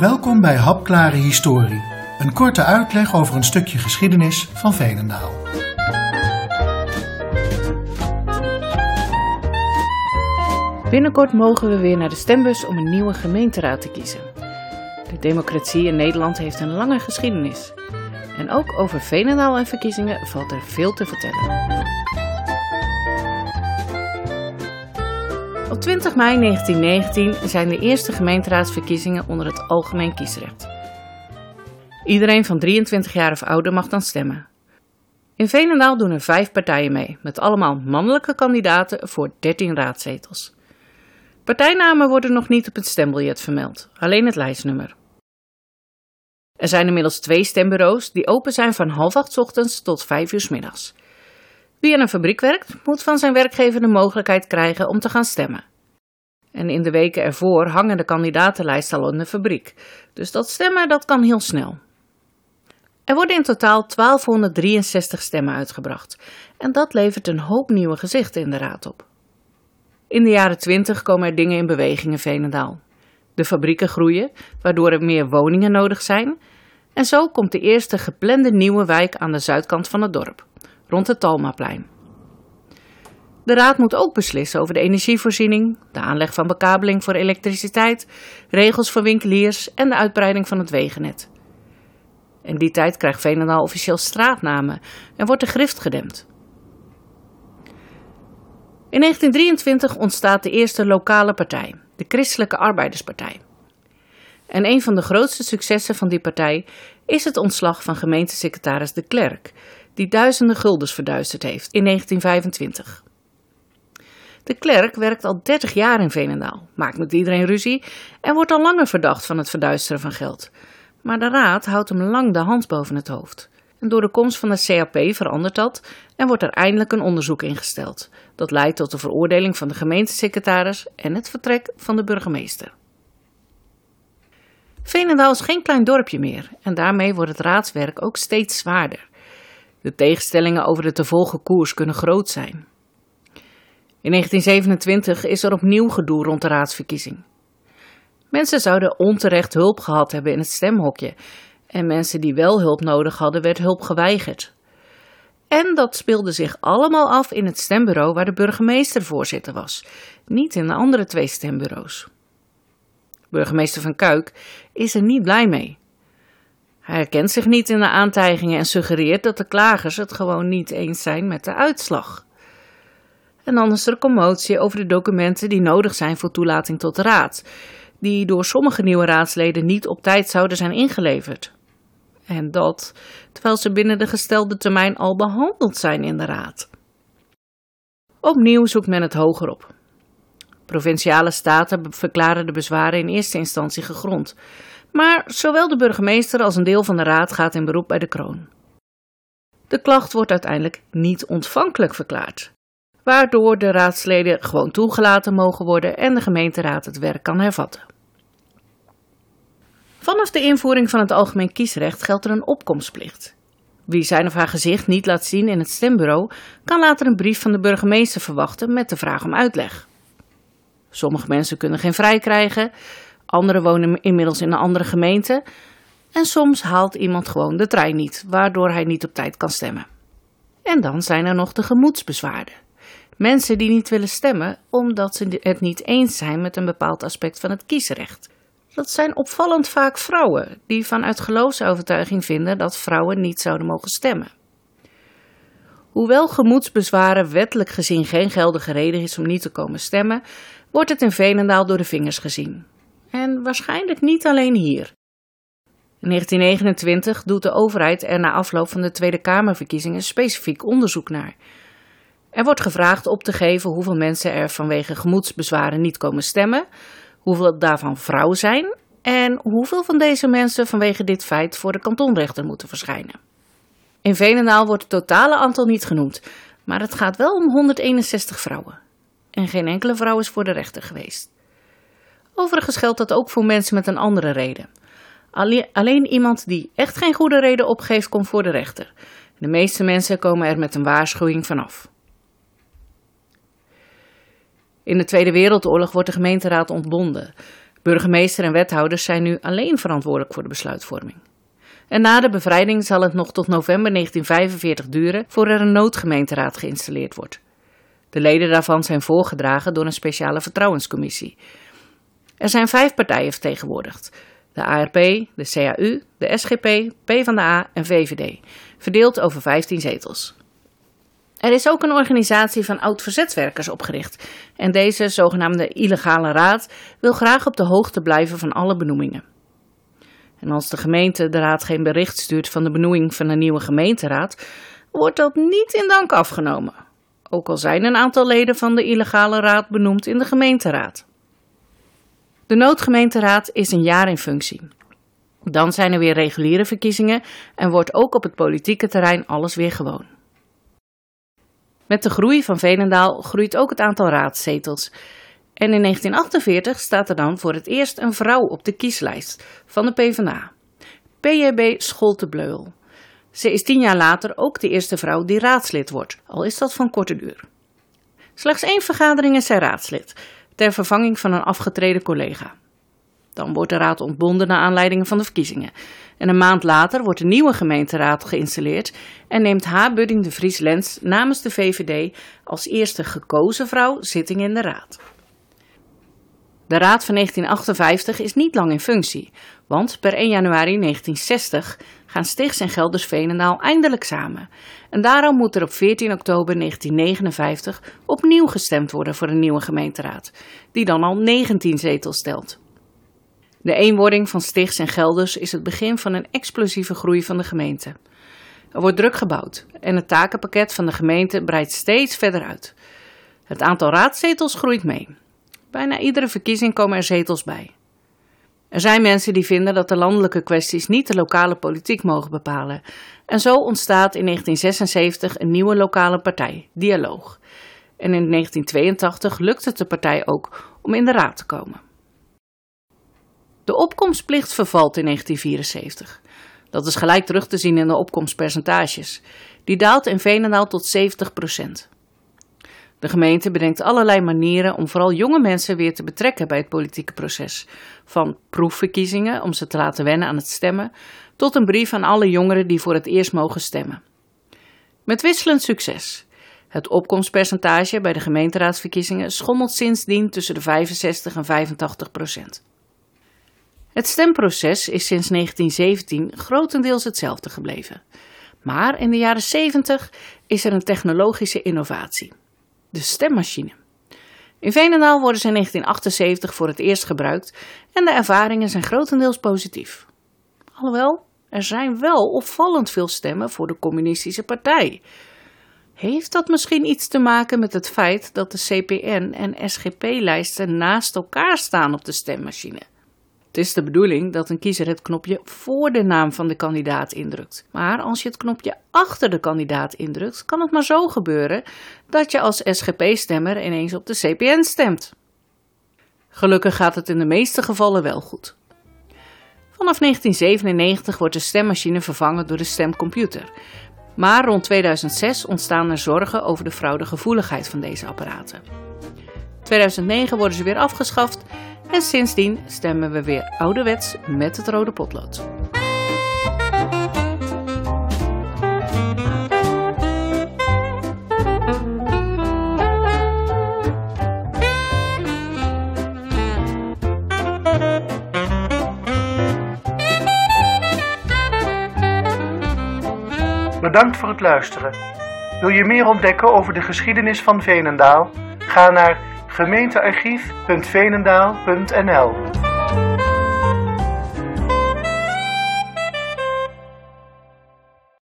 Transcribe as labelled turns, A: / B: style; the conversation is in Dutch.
A: Welkom bij Hapklare Historie, een korte uitleg over een stukje geschiedenis van Veenendaal.
B: Binnenkort mogen we weer naar de stembus om een nieuwe gemeenteraad te kiezen. De democratie in Nederland heeft een lange geschiedenis. En ook over Veenendaal en verkiezingen valt er veel te vertellen. Op 20 mei 1919 zijn de eerste gemeenteraadsverkiezingen onder het algemeen kiesrecht. Iedereen van 23 jaar of ouder mag dan stemmen. In Veenendaal doen er vijf partijen mee, met allemaal mannelijke kandidaten voor 13 raadzetels. Partijnamen worden nog niet op het stembiljet vermeld, alleen het lijstnummer. Er zijn inmiddels twee stembureaus die open zijn van half acht ochtends tot vijf uur middags. Wie in een fabriek werkt, moet van zijn werkgever de mogelijkheid krijgen om te gaan stemmen. En in de weken ervoor hangen de kandidatenlijsten al in de fabriek, dus dat stemmen dat kan heel snel. Er worden in totaal 1263 stemmen uitgebracht en dat levert een hoop nieuwe gezichten in de raad op. In de jaren 20 komen er dingen in beweging in Veenendaal. De fabrieken groeien, waardoor er meer woningen nodig zijn. En zo komt de eerste geplande nieuwe wijk aan de zuidkant van het dorp, rond het Talmaplein. De raad moet ook beslissen over de energievoorziening, de aanleg van bekabeling voor elektriciteit, regels voor winkeliers en de uitbreiding van het wegennet. In die tijd krijgt Veenendaal officieel straatnamen en wordt de grift gedempt. In 1923 ontstaat de eerste lokale partij, de Christelijke Arbeiderspartij. En een van de grootste successen van die partij is het ontslag van gemeentesecretaris De Klerk, die duizenden guldens verduisterd heeft in 1925. De Klerk werkt al 30 jaar in Veenendaal, maakt met iedereen ruzie en wordt al langer verdacht van het verduisteren van geld. Maar de raad houdt hem lang de hand boven het hoofd. En door de komst van de CAP verandert dat en wordt er eindelijk een onderzoek ingesteld. Dat leidt tot de veroordeling van de gemeentesecretaris en het vertrek van de burgemeester. Veenendaal is geen klein dorpje meer en daarmee wordt het raadswerk ook steeds zwaarder. De tegenstellingen over de te volgen koers kunnen groot zijn. In 1927 is er opnieuw gedoe rond de raadsverkiezing. Mensen zouden onterecht hulp gehad hebben in het stemhokje en mensen die wel hulp nodig hadden, werd hulp geweigerd. En dat speelde zich allemaal af in het stembureau waar de burgemeester voorzitter was, niet in de andere twee stembureaus. Burgemeester van Kuik is er niet blij mee. Hij herkent zich niet in de aantijgingen en suggereert dat de klagers het gewoon niet eens zijn met de uitslag. En dan is er commotie over de documenten die nodig zijn voor toelating tot de raad, die door sommige nieuwe raadsleden niet op tijd zouden zijn ingeleverd. En dat terwijl ze binnen de gestelde termijn al behandeld zijn in de Raad. Opnieuw zoekt men het hoger op. Provinciale staten verklaren de bezwaren in eerste instantie gegrond. Maar zowel de burgemeester als een deel van de raad gaat in beroep bij de kroon. De klacht wordt uiteindelijk niet ontvankelijk verklaard, waardoor de raadsleden gewoon toegelaten mogen worden en de gemeenteraad het werk kan hervatten. Vanaf de invoering van het algemeen kiesrecht geldt er een opkomstplicht. Wie zijn of haar gezicht niet laat zien in het stembureau, kan later een brief van de burgemeester verwachten met de vraag om uitleg. Sommige mensen kunnen geen vrij krijgen, anderen wonen inmiddels in een andere gemeente en soms haalt iemand gewoon de trein niet, waardoor hij niet op tijd kan stemmen. En dan zijn er nog de gemoedsbezwaarden. Mensen die niet willen stemmen omdat ze het niet eens zijn met een bepaald aspect van het kiesrecht. Dat zijn opvallend vaak vrouwen die vanuit geloofsovertuiging vinden dat vrouwen niet zouden mogen stemmen. Hoewel gemoedsbezwaren wettelijk gezien geen geldige reden is om niet te komen stemmen, wordt het in Veenendaal door de vingers gezien. En waarschijnlijk niet alleen hier. In 1929 doet de overheid er na afloop van de Tweede Kamerverkiezingen specifiek onderzoek naar. Er wordt gevraagd op te geven hoeveel mensen er vanwege gemoedsbezwaren niet komen stemmen, hoeveel daarvan vrouwen zijn en hoeveel van deze mensen vanwege dit feit voor de kantonrechter moeten verschijnen. In Venendaal wordt het totale aantal niet genoemd, maar het gaat wel om 161 vrouwen. En geen enkele vrouw is voor de rechter geweest. Overigens geldt dat ook voor mensen met een andere reden. Alleen iemand die echt geen goede reden opgeeft, komt voor de rechter. De meeste mensen komen er met een waarschuwing vanaf. In de Tweede Wereldoorlog wordt de gemeenteraad ontbonden. Burgemeester en wethouders zijn nu alleen verantwoordelijk voor de besluitvorming. En na de bevrijding zal het nog tot november 1945 duren voor er een noodgemeenteraad geïnstalleerd wordt. De leden daarvan zijn voorgedragen door een speciale vertrouwenscommissie. Er zijn vijf partijen vertegenwoordigd: de ARP, de CAU, de SGP, PvdA en VVD, verdeeld over 15 zetels. Er is ook een organisatie van oud-verzetswerkers opgericht en deze zogenaamde illegale raad wil graag op de hoogte blijven van alle benoemingen. En als de gemeente de raad geen bericht stuurt van de benoeming van een nieuwe gemeenteraad, wordt dat niet in dank afgenomen. Ook al zijn een aantal leden van de illegale raad benoemd in de gemeenteraad. De noodgemeenteraad is een jaar in functie. Dan zijn er weer reguliere verkiezingen en wordt ook op het politieke terrein alles weer gewoon. Met de groei van Veenendaal groeit ook het aantal raadzetels. En in 1948 staat er dan voor het eerst een vrouw op de kieslijst van de PvdA. PJB Scholtebleul. Ze is tien jaar later ook de eerste vrouw die raadslid wordt, al is dat van korte duur. Slechts één vergadering is zij raadslid, ter vervanging van een afgetreden collega. Dan wordt de raad ontbonden naar aanleiding van de verkiezingen. En een maand later wordt een nieuwe gemeenteraad geïnstalleerd en neemt H. Budding de Vries Lens namens de VVD als eerste gekozen vrouw zitting in de raad. De raad van 1958 is niet lang in functie, want per 1 januari 1960 gaan Stichts en Gelders Veenendaal eindelijk samen. En daarom moet er op 14 oktober 1959 opnieuw gestemd worden voor een nieuwe gemeenteraad, die dan al 19 zetels stelt. De eenwording van Stichts en Gelders is het begin van een explosieve groei van de gemeente. Er wordt druk gebouwd en het takenpakket van de gemeente breidt steeds verder uit. Het aantal raadzetels groeit mee. Bijna iedere verkiezing komen er zetels bij. Er zijn mensen die vinden dat de landelijke kwesties niet de lokale politiek mogen bepalen. En zo ontstaat in 1976 een nieuwe lokale partij, Dialoog. En in 1982 lukt het de partij ook om in de raad te komen. De opkomstplicht vervalt in 1974. Dat is gelijk terug te zien in de opkomstpercentages. Die daalt in Veenendaal tot 70% De gemeente bedenkt allerlei manieren om vooral jonge mensen weer te betrekken bij het politieke proces. Van proefverkiezingen om ze te laten wennen aan het stemmen, tot een brief aan alle jongeren die voor het eerst mogen stemmen. Met wisselend succes. Het opkomstpercentage bij de gemeenteraadsverkiezingen schommelt sindsdien tussen de 65 en 85 procent. Het stemproces is sinds 1917 grotendeels hetzelfde gebleven. Maar in de jaren 70 is er een technologische innovatie: de stemmachine. In Veenendaal worden ze in 1978 voor het eerst gebruikt en de ervaringen zijn grotendeels positief. Alhoewel, er zijn wel opvallend veel stemmen voor de Communistische Partij. Heeft dat misschien iets te maken met het feit dat de CPN en SGP-lijsten naast elkaar staan op de stemmachine? Het is de bedoeling dat een kiezer het knopje voor de naam van de kandidaat indrukt. Maar als je het knopje achter de kandidaat indrukt, kan het maar zo gebeuren dat je als SGP-stemmer ineens op de CPN stemt. Gelukkig gaat het in de meeste gevallen wel goed. Vanaf 1997 wordt de stemmachine vervangen door de stemcomputer. Maar rond 2006 ontstaan er zorgen over de fraudegevoeligheid van deze apparaten. 2009 worden ze weer afgeschaft en sindsdien stemmen we weer ouderwets met het rode potlood.
A: Bedankt voor het luisteren. Wil je meer ontdekken over de geschiedenis van Veenendaal? Ga naar gemeentearchief.veenendaal.nl